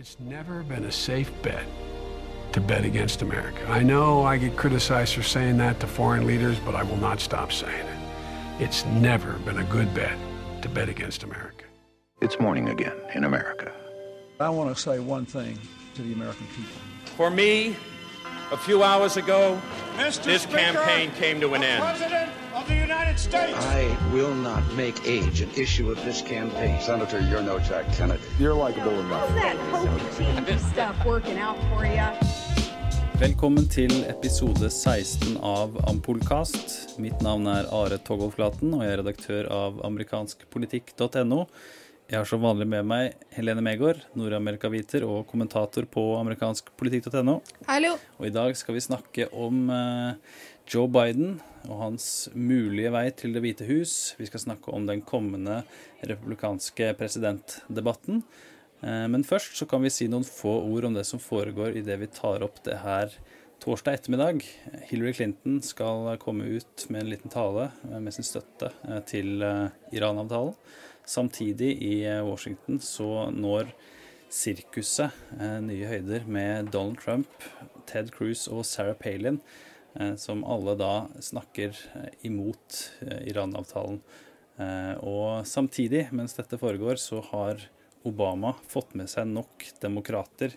It's never been a safe bet to bet against America. I know I get criticized for saying that to foreign leaders, but I will not stop saying it. It's never been a good bet to bet against America. It's morning again in America. I want to say one thing to the American people. For me, a few hours ago, Mr. this Speaker, campaign came to an the end. The United States. I will not make age an issue of this campaign. Senator, you're no Jack Kennedy. You're likable enough. How's that coaching stuff working out for you? Velkommen til episode 16 av Ampullkast. Mitt navn er Are Togolflaten, og jeg er redaktør av amerikanskpolitikk.no. Jeg har som vanlig med meg Helene Megård, Nord-Amerika-viter og kommentator på amerikanskpolitikk.no. Hallo. Og i dag skal vi snakke om eh, Joe Biden og hans mulige vei til Det hvite hus. Vi skal snakke om den kommende republikanske presidentdebatten. Eh, Men først så kan vi si noen få ord om det som foregår idet vi tar opp det her torsdag ettermiddag. Hillary Clinton skal komme ut med en liten tale eh, med sin støtte eh, til Iran-avtalen. Samtidig i Washington så når sirkuset nye høyder med Donald Trump, Ted Cruz og Sarah Palin, som alle da snakker eh, imot eh, Iran-avtalen. Eh, Og samtidig, mens dette foregår, så har Obama fått med seg nok demokrater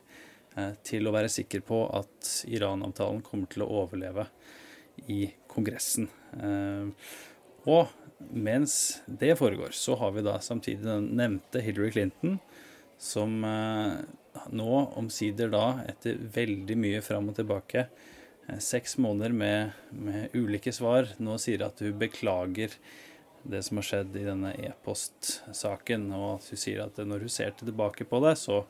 eh, til å være sikker på at Iran-avtalen kommer til å overleve i Kongressen. Eh, Og mens det foregår, så har vi da samtidig den nevnte Hillary Clinton, som eh, nå omsider da, etter veldig mye fram og tilbake, eh, seks måneder med, med ulike svar, nå sier at hun beklager det som har skjedd i denne e-postsaken, og at hun sier at når hun ser tilbake på det, så,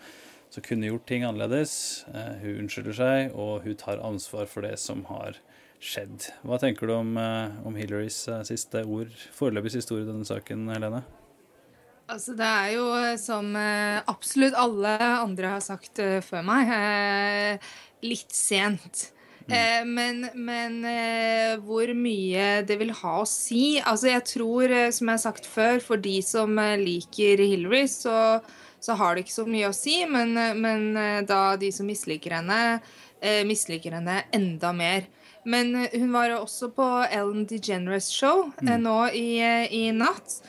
så kunne hun gjort ting annerledes. Eh, Hun unnskylder seg, og hun tar ansvar for det som har skjedd. Hva tenker du om, eh, om Hillarys eh, siste ord, foreløpig siste ord i denne saken, Helene? Altså, det er jo eh, som eh, absolutt alle andre har sagt eh, før meg, eh, litt sent. Eh, men men eh, hvor mye det vil ha å si Altså, jeg tror, eh, som jeg har sagt før, for de som liker Hillary, så, så har det ikke så mye å si. Men, men da de som misliker henne, eh, misliker henne enda mer. Men hun var jo også på Ellen DeGeneres show eh, nå i, i natt.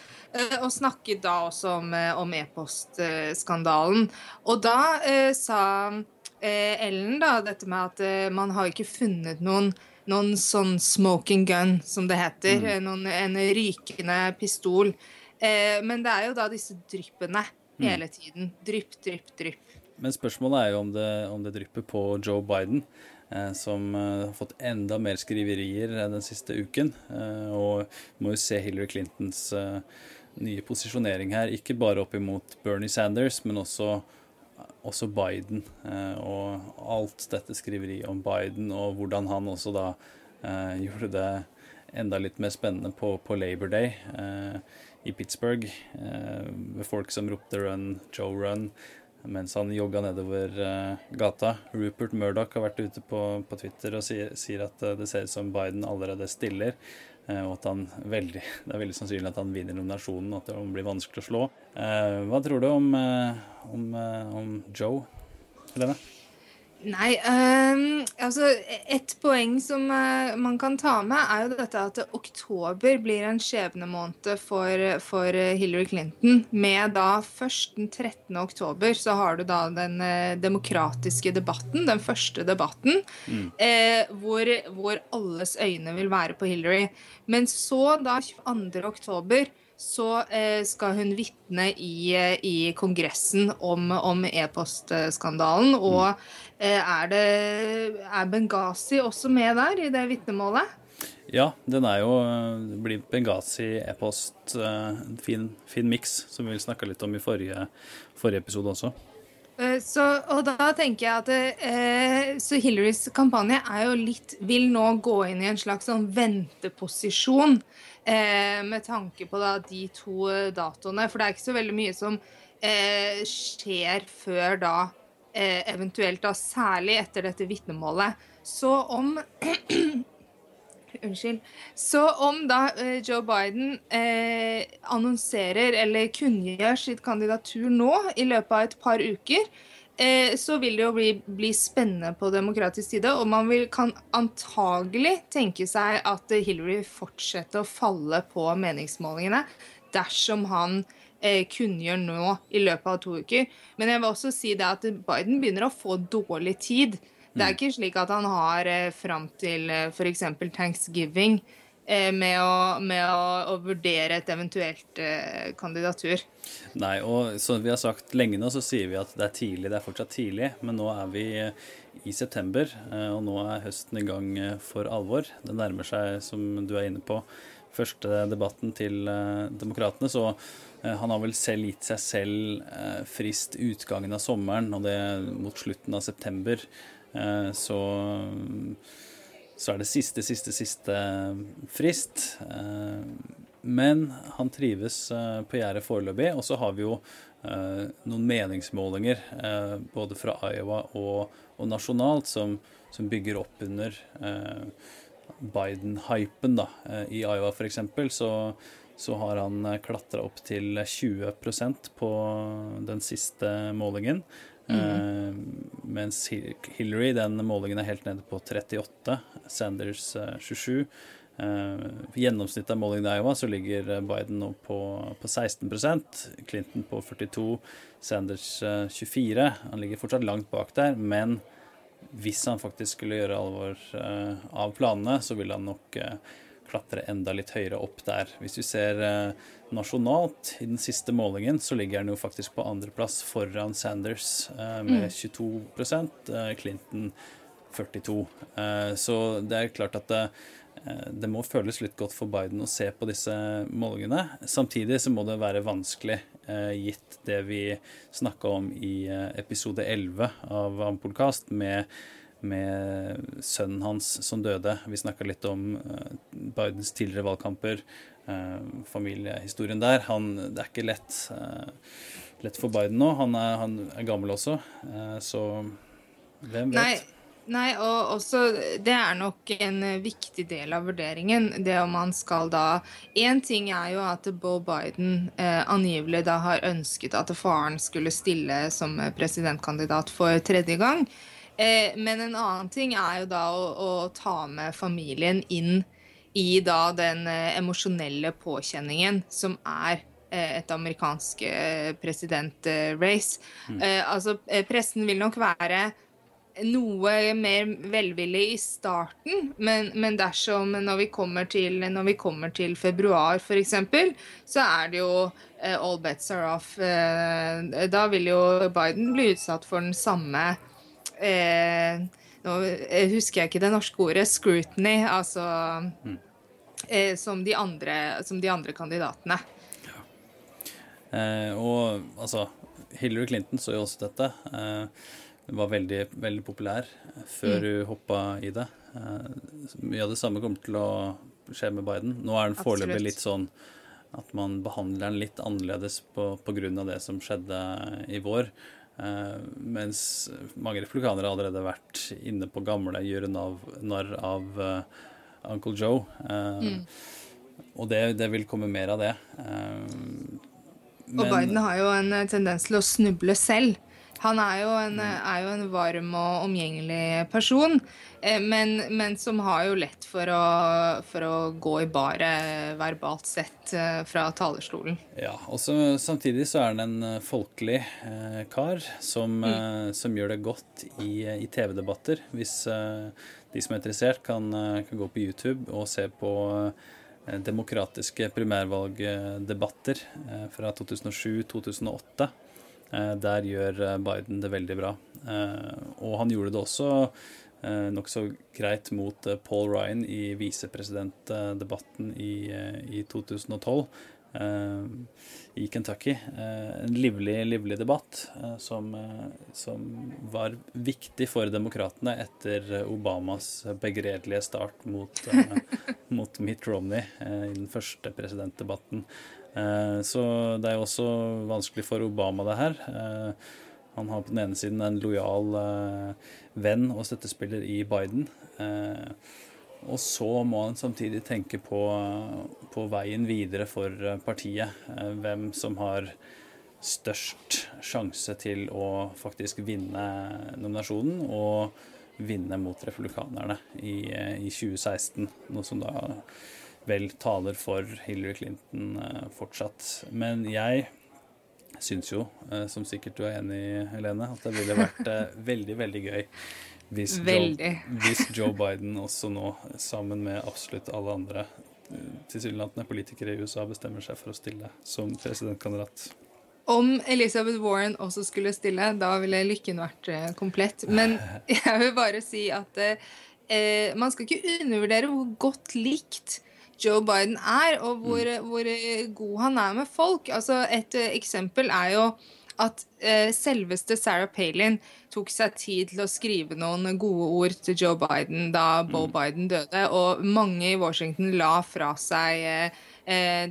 Og snakket da også om, om e-postskandalen. Og da eh, sa eh, Ellen da dette med at eh, man har ikke funnet noen, noen sånn smoking gun, som det heter. Mm. Noen, en rykende pistol. Eh, men det er jo da disse dryppene hele tiden. Drypp, drypp, drypp. Men spørsmålet er jo om det, om det drypper på Joe Biden, eh, som eh, har fått enda mer skriverier eh, den siste uken. Eh, og må jo se Hillary Clintons eh, nye posisjonering her, ikke bare opp imot Bernie Sanders, men også, også Biden. Eh, og alt dette skriveriet om Biden, og hvordan han også da eh, gjorde det enda litt mer spennende på, på Labor Day eh, i Pittsburgh, med folk som ropte 'run, Joe run', mens han jogga nedover gata. Rupert Murdoch har vært ute på, på Twitter og sier, sier at det ser ut som Biden allerede stiller, og at han veldig, det er veldig sannsynlig at han vinner nominasjonen, og at det blir vanskelig å slå. Eh, hva tror du om, eh, om, eh, om Joe, Helene? Nei, um, altså Et poeng som uh, man kan ta med, er jo dette at oktober blir en skjebnemåned for, for Hillary Clinton. Med da først den 13. oktober så har du da den uh, demokratiske debatten, den første debatten, eh, hvor, hvor alles øyne vil være på Hillary. Men så, da 22. oktober, så eh, skal hun vitne i, eh, i Kongressen om, om e-postskandalen. Og eh, er, det, er Benghazi også med der, i det vitnemålet? Ja, den er jo det blir Benghazi e-post. Fin fin miks, som vi snakka litt om i forrige, forrige episode også. Eh, Så, og da tenker jeg at eh, Så Hillarys kampanje er jo litt Vil nå gå inn i en slags sånn venteposisjon eh, med tanke på da de to eh, datoene. For det er ikke så veldig mye som eh, skjer før da, eh, eventuelt da, særlig etter dette vitnemålet. Så om Unnskyld. Så om da eh, Joe Biden eh, annonserer eller kunngjør sitt kandidatur nå i løpet av et par uker, eh, så vil det jo bli, bli spennende på demokratisk side. Og man vil, kan antagelig tenke seg at Hillary fortsetter å falle på meningsmålingene dersom han eh, kunngjør nå i løpet av to uker. Men jeg vil også si det at Biden begynner å få dårlig tid. Det er ikke slik at han har eh, fram til eh, f.eks. thanksgiving eh, med, å, med å, å, vurdere et eventuelt eh, kandidatur. Nei, og som vi har sagt lenge nå, så sier vi at det er tidlig. Det er fortsatt tidlig, men nå er vi eh, i september, eh, og nå er høsten i gang for alvor. Det nærmer seg, som du er inne på, første debatten til Demokratene, så han har vel selv gitt seg selv frist utgangen av sommeren, og det mot slutten av september. Eh, så, så er det siste, siste, siste frist. Eh, men han trives eh, på gjerdet foreløpig. Og så har vi jo noen meningsmålinger både fra Iowa og, og nasjonalt som, som, bygger opp under Biden-hypen. I Iowa f.eks. Så, så har han klatra opp til 20% på den siste målingen. Mm. Mens Hillary, den målingen er helt nede på 38. Sanders uh, 27. Uh, gjennomsnittet av målingen i Iowa så ligger Biden nå på, på 16% Clinton på 42 Sanders 24. Eh, han ligger fortsatt langt bak der, men hvis han faktisk skulle gjøre alvor eh, av planene, så vil han nok klatre enda litt høyere opp der. Hvis vi ser eh, nasjonalt, i den siste målingen, så ligger han jo faktisk på andreplass foran Sanders eh, med 22 mm. eh, Clinton 42 eh, Så det er klart at det, det må føles litt godt for Biden å se på disse målingene. Samtidig så må det være vanskelig, gitt det vi snakka om i episode 11 av Ampodkast, med med sønnen hans som døde. Vi snakka litt om uh, Bidens tidligere valgkamper, uh, familiehistorien der. Han, det er ikke lett, uh, lett for Biden nå. Han er, han er gammel også, så hvem vet? Nei. Nei, og også Det er nok en viktig del av vurderingen. Det om man skal da Én ting er jo at Bo Biden eh, angivelig da har ønsket at faren skulle stille som presidentkandidat for tredje gang. Eh, men en annen ting er jo da å, å ta med familien inn i da den eh, emosjonelle påkjenningen som er eh, et amerikansk eh, presidentrace. Mm. Eh, altså, pressen vil nok være noe mer velvillig i starten, men, men dersom når vi kommer til, når vi kommer til februar f.eks., så er det jo all bets are off. da vil jo Biden bli utsatt for den samme eh, Nå husker jeg ikke det norske ordet. Scrutiny. Altså mm. eh, som, de andre, som, de andre, kandidatene. Ja. Eh, og altså Hillary Clinton så jo også dette. Eh, hun var veldig, veldig populær før mm. hun hoppa i det. Eh, mye av det samme kommer til å skje med Biden. Nå er den foreløpig litt sånn at man behandler den litt annerledes pga. det som skjedde i vår. Uh, mens mange republikanere har allerede vært inne på gamle gjøre narr av uh, Uncle Joe. Uh, mm. Og det, det, vil komme mer av det. og Biden har jo en tendens til å snuble selv. Han er jo en, er jo en varm og omgjengelig person, eh, men, men, som har jo lett for å, for å gå i baret verbalt sett eh, fra talerstolen. Ja, og samtidig så er han en eh, folkelig eh, kar som, mm. som, gjør det godt i, i TV-debatter. Hvis eh, de som er interessert, kan, kan, gå på YouTube og se på demokratiske primærvalgdebatter fra 2007-2008. Eh, der gjør eh, Biden det veldig bra. Eh, og han gjorde det også nokså greit mot Paul Ryan i visepresidentdebatten i, i 2012 i Kentucky. En livlig, livlig debatt som, som var viktig for demokratene etter Obamas begredelige start mot, mot Mitt Romney i den første presidentdebatten. Eh, så det er jo også vanskelig for Obama, det her. Eh, han har på den ene siden en lojal eh, venn og støttespiller i Biden. Og så må han samtidig tenke på, på veien videre for partiet. Hvem som har størst sjanse til å faktisk vinne nominasjonen og vinne mot republikanerne i, i 2016. Noe som da vel taler for Hillary Clinton fortsatt. Men jeg syns jo, som sikkert du er enig i, Helene, at det ville vært veldig, veldig gøy hvis Joe, hvis Joe, Biden også nå, sammen med absolutt alle andre tilsynelatende politikere i USA, bestemmer seg for å stille som presidentkandidat. Om Elizabeth Warren også skulle stille, da ville lykken vært eh, komplett. Men jeg vil bare si at eh, man skal ikke undervurdere hvor godt likt Joe Biden er, og hvor, mm. hvor god han er med folk. Altså, et uh, eksempel er jo at eh, selveste Sarah Palin tok seg tid til å skrive noen gode ord til Joe Biden da Bo mm. Biden døde, og mange i Washington la fra seg eh, eh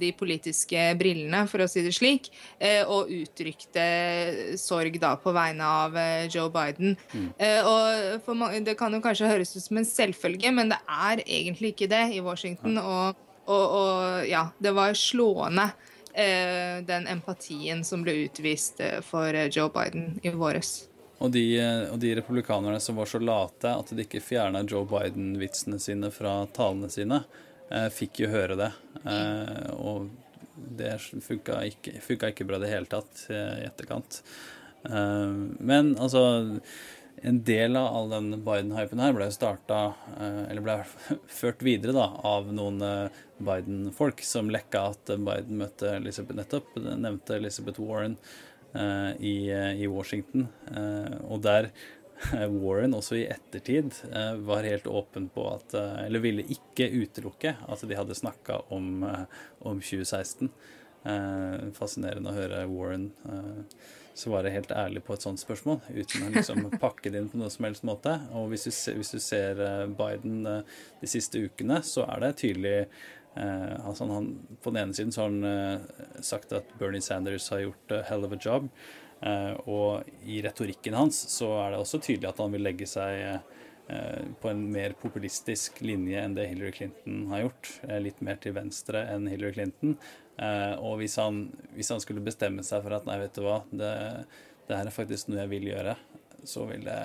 de politiske brillene, for å si det slik, eh, og uttrykte sorg da på vegne av eh, Joe Biden. Mm. Eh, og mange, Det kan jo kanskje høres ut som en selvfølge, men det er egentlig ikke det i Washington. og, og, og ja, det var slående Eh, den empatien som ble utvist eh, for eh, Joe Biden i våres. Og de, og de, republikanerne som var så late at de ikke fjerna Joe Biden-vitsene sine fra talene sine, eh, fikk jo høre det. Eh, og det funka ikke, ikke bra i det hele tatt eh, i etterkant. men altså en del av all den Biden-hypen her ble starta, eller ble ført videre da, av noen Biden-folk som lekka at Biden møtte Elizabeth nettopp, nevnte Elizabeth Warren i, i, Washington. Og der Warren også i ettertid uh, var helt åpen på at Eller ville ikke utelukke at de hadde snakka om, om 2016. fascinerende å høre Warren svare helt ærlig på et sånt spørsmål, uten å liksom pakke det inn på noen som helst måte. Og hvis du, ser, hvis du ser Biden de siste ukene, så er det tydelig Eh, altså han, på den ene siden så har han eh, sagt at Bernie Sanders har gjort a hell of a job. Eh, og i retorikken hans så er det også tydelig at han vil legge seg på en mer populistisk linje enn det Hillary Clinton har gjort. Litt mer til venstre enn Hillary Clinton. Og hvis han, hvis han skulle bestemme seg for at nei, vet du hva, det, det her er faktisk noe jeg vil gjøre, så vil det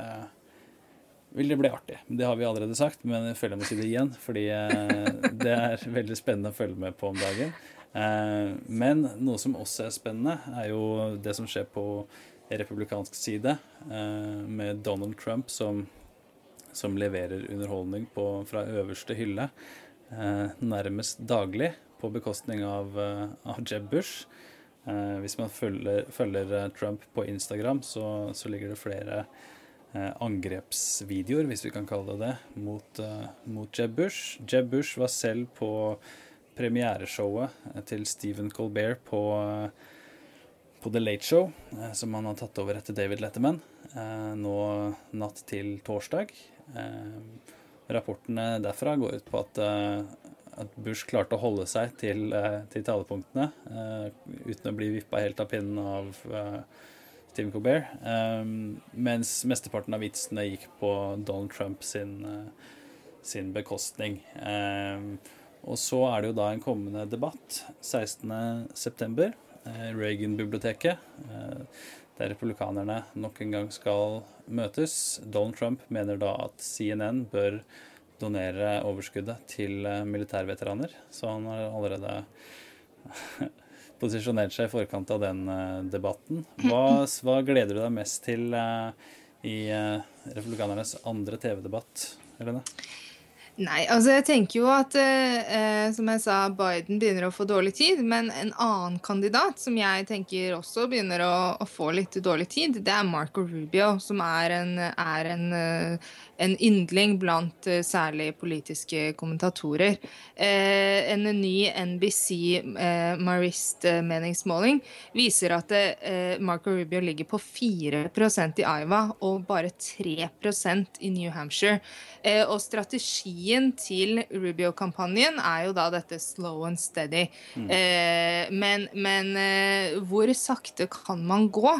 vil det bli artig. Det har vi allerede sagt, men jeg føler jeg må si det igjen. Fordi eh, det er veldig spennende å følge med på om dagen. Eh, men noe som også er spennende, er jo det som skjer på republikansk side, eh, med Donald Trump som, som leverer underholdning på, fra øverste hylle nærmest daglig, på bekostning av, av Jeb Bush. Hvis man følger, følger Trump på Instagram, så, så ligger det flere Eh, angrepsvideoer, hvis vi kan kalle det det, mot, mot Jeb Bush. Jeb Bush var selv på premiereshowet eh, til Stephen Colbert på, på The Late Show, uh, som han har tatt over etter David Letterman, nå natt til torsdag. rapportene derfra går ut på at, at Bush klarte å holde seg til, til talepunktene uten å bli vippa helt av pinnen av Stephen Colbert. Mens mesteparten av vitsene gikk på Donald Trump sin, sin bekostning. Um, og så er det jo da en kommende debatt 16.9. Uh, Reagan-biblioteket. Uh, der republikanerne nok en gang skal møtes. Donald Trump mener da at CNN bør donere overskuddet til uh, militærveteraner. Så han har allerede posisjonert seg i forkant av den debatten. Hva, hva, gleder du deg mest til i republikanernes andre TV-debatt, Helene? Nei, altså jeg tenker jo at eh, som jeg sa, Biden begynner å få dårlig tid. Men en annen kandidat som jeg tenker også begynner å, å få litt dårlig tid, det er Marco Rubio, som er en, er en en yndling blant uh, særlig politiske kommentatorer. Eh, en ny NBC eh, Marist-meningsmåling viser at Marco Rubio ligger på 4% i Iowa og bare 3% i New Hampshire. og strategien til Rubio-kampanjen er jo da dette slow and steady. Mm. men, men hvor sakte kan man gå?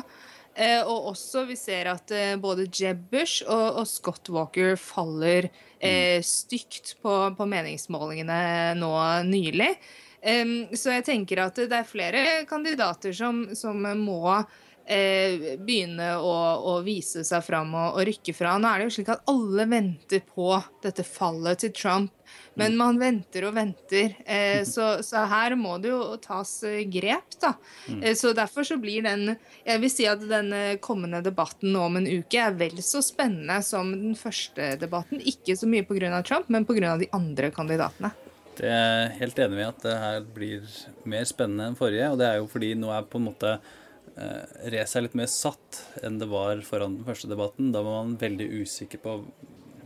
Eh, og også vi ser at eh, både Jeb Bush og, og Scott Walker faller eh, mm. stygt på, på, meningsmålingene nå nylig. Så jeg tenker at det er flere kandidater som, som må eh, begynne å, å, vise seg fram og, og, rykke fra. Nå er det jo slik at alle venter på dette fallet til Trump, men mm. man venter og venter. Eh, så, så, her må det jo tas eh, grep, da. Mm. Eh, så derfor så blir den Jeg vil si at den kommende debatten nå om en uke er vel så spennende som den første debatten. Ikke så mye pga. Trump, men pga. de andre kandidatene. Det er helt enig i at det her blir mer spennende enn forrige. Og det er jo fordi nå er på en måte eh, er litt mer satt enn det var foran den første debatten. Da var man veldig usikker på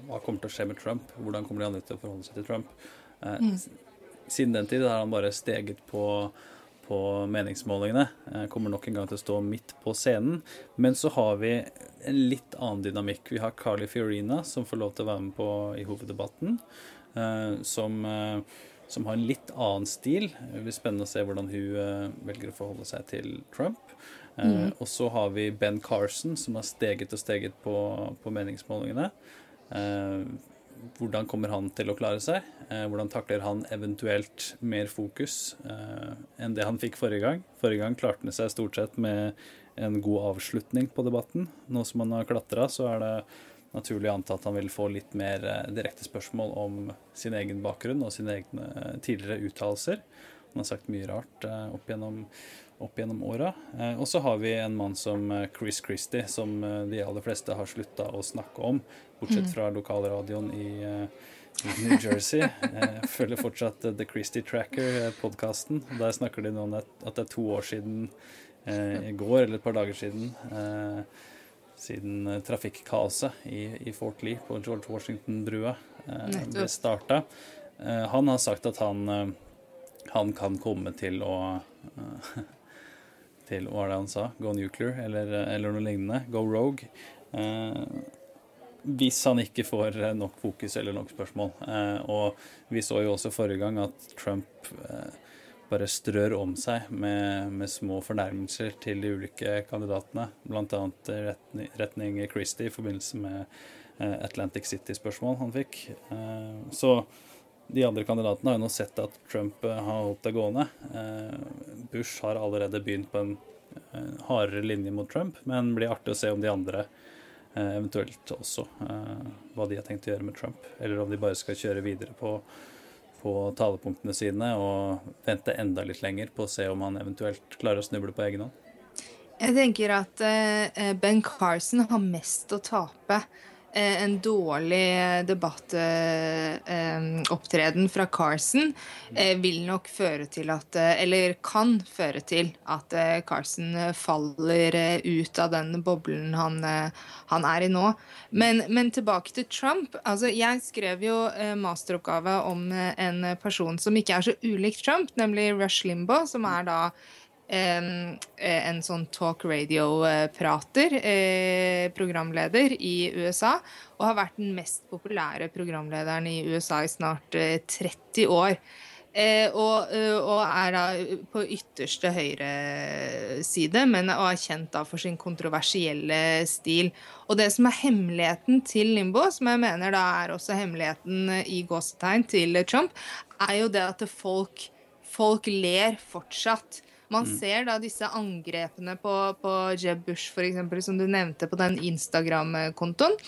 hva kommer til å skje med Trump. Hvordan kommer de andre til å forholde seg til Trump? Eh, mm. Siden den tid har han bare steget på, på meningsmålingene. Eh, kommer nok en gang til å stå midt på scenen. Men så har vi en litt annen dynamikk. Vi har Carly Fiorina, som får lov til å være med på i hoveddebatten. Eh, som, som har en litt annen stil. Det blir spennende å se hvordan hun velger å forholde seg til Trump. Mm. Og så har vi Ben Carson, som har steget og steget på, på meningsmålingene. Hvordan kommer han til å klare seg? Hvordan takler han eventuelt mer fokus enn det han fikk forrige gang? Forrige gang klarte han seg stort sett med en god avslutning på debatten. Nå som han har klatra, så er det naturlig å anta at han vil få litt mer eh, direkte spørsmål om sin egen bakgrunn og sine egne eh, tidligere uttalelser. Han har sagt mye rart eh, opp gjennom, opp gjennom åra. Og så har vi en mann som Chris Christie, som de aller fleste har slutta å snakke om, bortsett mm. fra lokalradioen i New Jersey. Jeg følger fortsatt The Christie Tracker-podkasten. Der snakker de om at det er to år siden i går, eller et par dager siden, siden eh, trafikkaoset i, i, Fort Lee på George Washington-brua eh, ble starta. Eh, han har sagt at han, eh, han kan komme til å eh, til hva var det han sa? Go nuclear, eller, eller noe lignende. Go rogue. Eh, hvis han ikke får nok fokus eller nok spørsmål. og vi så jo også forrige gang at Trump bare strør om seg med, med små fornærmelser til de ulike kandidatene. Bl.a. Retning, retning Christie i forbindelse med eh, Atlantic City-spørsmål han fikk. Eh, så de andre kandidatene har jo nå sett at Trump eh, har holdt det gående. Bush har allerede begynt på en hardere linje mot Trump, men det blir artig å se om de andre eventuelt også hva de har tenkt å gjøre med Trump, eller om de bare skal kjøre videre på på talepunktene sine og vente enda litt lenger på å se om han eventuelt klarer å snuble på egen hånd? Jeg tenker at Ben Carson har mest å tape Eh, en dårlig debattopptreden fra Carson eh, vil nok føre til at Eller kan føre til at Carson faller ut av den boblen han, han er i nå. Men, men, tilbake til Trump. Altså, jeg skrev jo masteroppgave om en person som ikke er så ulik Trump, nemlig Rush Limbaugh, som er da Eh, en sånn talk radio-prater, eh, programleder i USA, og har vært den mest populære programlederen i USA i snart 30 eh, år. Og, og, er da på ytterste høyre side, men er kjent da for sin kontroversielle stil. Og det som er hemmeligheten til Limbo, som jeg mener da er også hemmeligheten i gåsetegn til Trump, er jo det at folk, folk ler fortsatt. Man mm. ser da disse angrepene på, på Jeb Bush, eksempel, som du nevnte, på den Instagram-kontoen.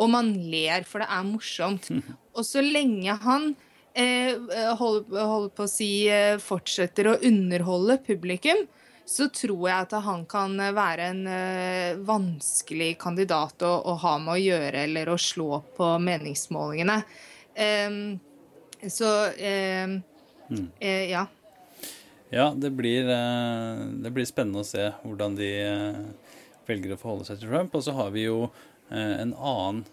Og man ler, for det er morsomt. Og så lenge han eh, holder, holder, på å si eh, fortsetter å underholde publikum, så tror jeg at han kan være en eh, vanskelig kandidat å, å, ha med å gjøre eller å slå på meningsmålingene. så mm. Eh, ja. Ja, det blir, eh, det blir, spennende å se hvordan de eh, velger å forholde seg til Trump. Og så har vi jo eh, en annen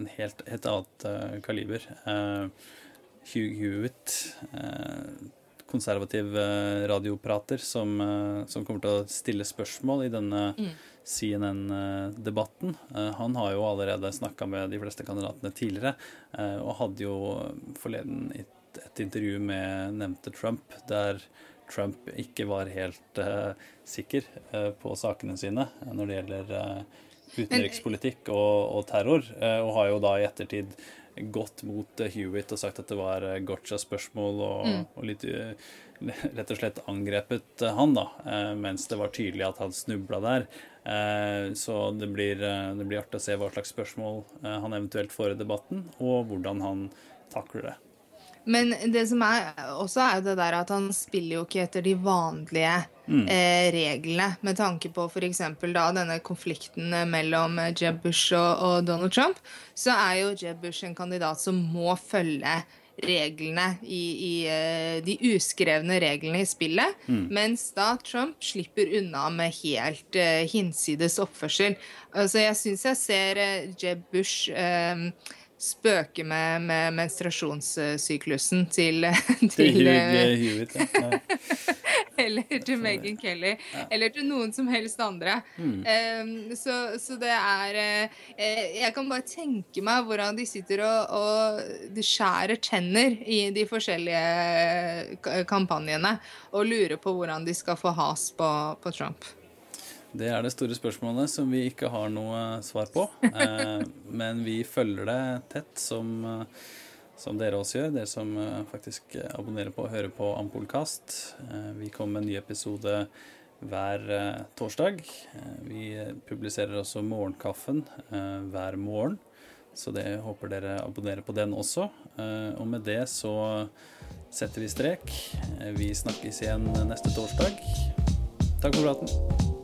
En helt, helt annet kaliber. Hugh Hewitt, konservativ radioprater, som, som, kommer til å stille spørsmål i denne mm. CNN-debatten. Han har jo allerede snakka med de fleste kandidatene tidligere, og hadde jo forleden i et intervju med nevnte Trump, der Trump ikke var helt uh, sikker uh, på sakene sine når det gjelder uh, utenrikspolitikk og, og terror, og har jo da i ettertid gått mot eh, Hewitt og sagt at det var eh, gotcha-spørsmål, og, Mm. og litt eh, rett og slett angrepet eh, han, da, eh, mens det var tydelig at han snubla der. Eh, Så det blir, eh, det blir artig å se hva slags spørsmål eh, han eventuelt får i debatten, og hvordan han takler det. Men det som er også er jo det der at han spiller jo ikke etter de vanlige eh, reglene, med tanke på f.eks. da denne konflikten eh, mellom eh, Jeb Bush og, og Donald Trump, så er jo Jeb Bush en kandidat som må følge reglene i, i eh, de uskrevne reglene i spillet, mens da Trump slipper unna med helt eh, hinsides oppførsel. Altså jeg syns jeg ser eh, Jeb Bush eh, spøke med, med menstruasjonssyklusen til, Til til eh, Hewitt, ja. ja. Eller til Megan Kelly. Eller til noen som helst andre. Mm. Um, så, så det er eh, eh, Jeg kan bare tenke meg hvordan de sitter og, og de skjærer tenner i de forskjellige kampanjene og lurer på hvordan de skal få has på, på Trump. Det er det store spørsmålet som vi ikke har noe svar på. Eh, men vi følger det tett, som, eh, som dere også gjør. Dere som eh, faktisk abonnerer på og hører på Ampolkast. Eh, vi kommer med en ny episode hver eh, torsdag. Vi publiserer også Morgenkaffen hver morgen. Så det håper dere abonnerer på den også. Og med det så setter vi strek. Vi snakkes igjen neste torsdag. Takk for praten.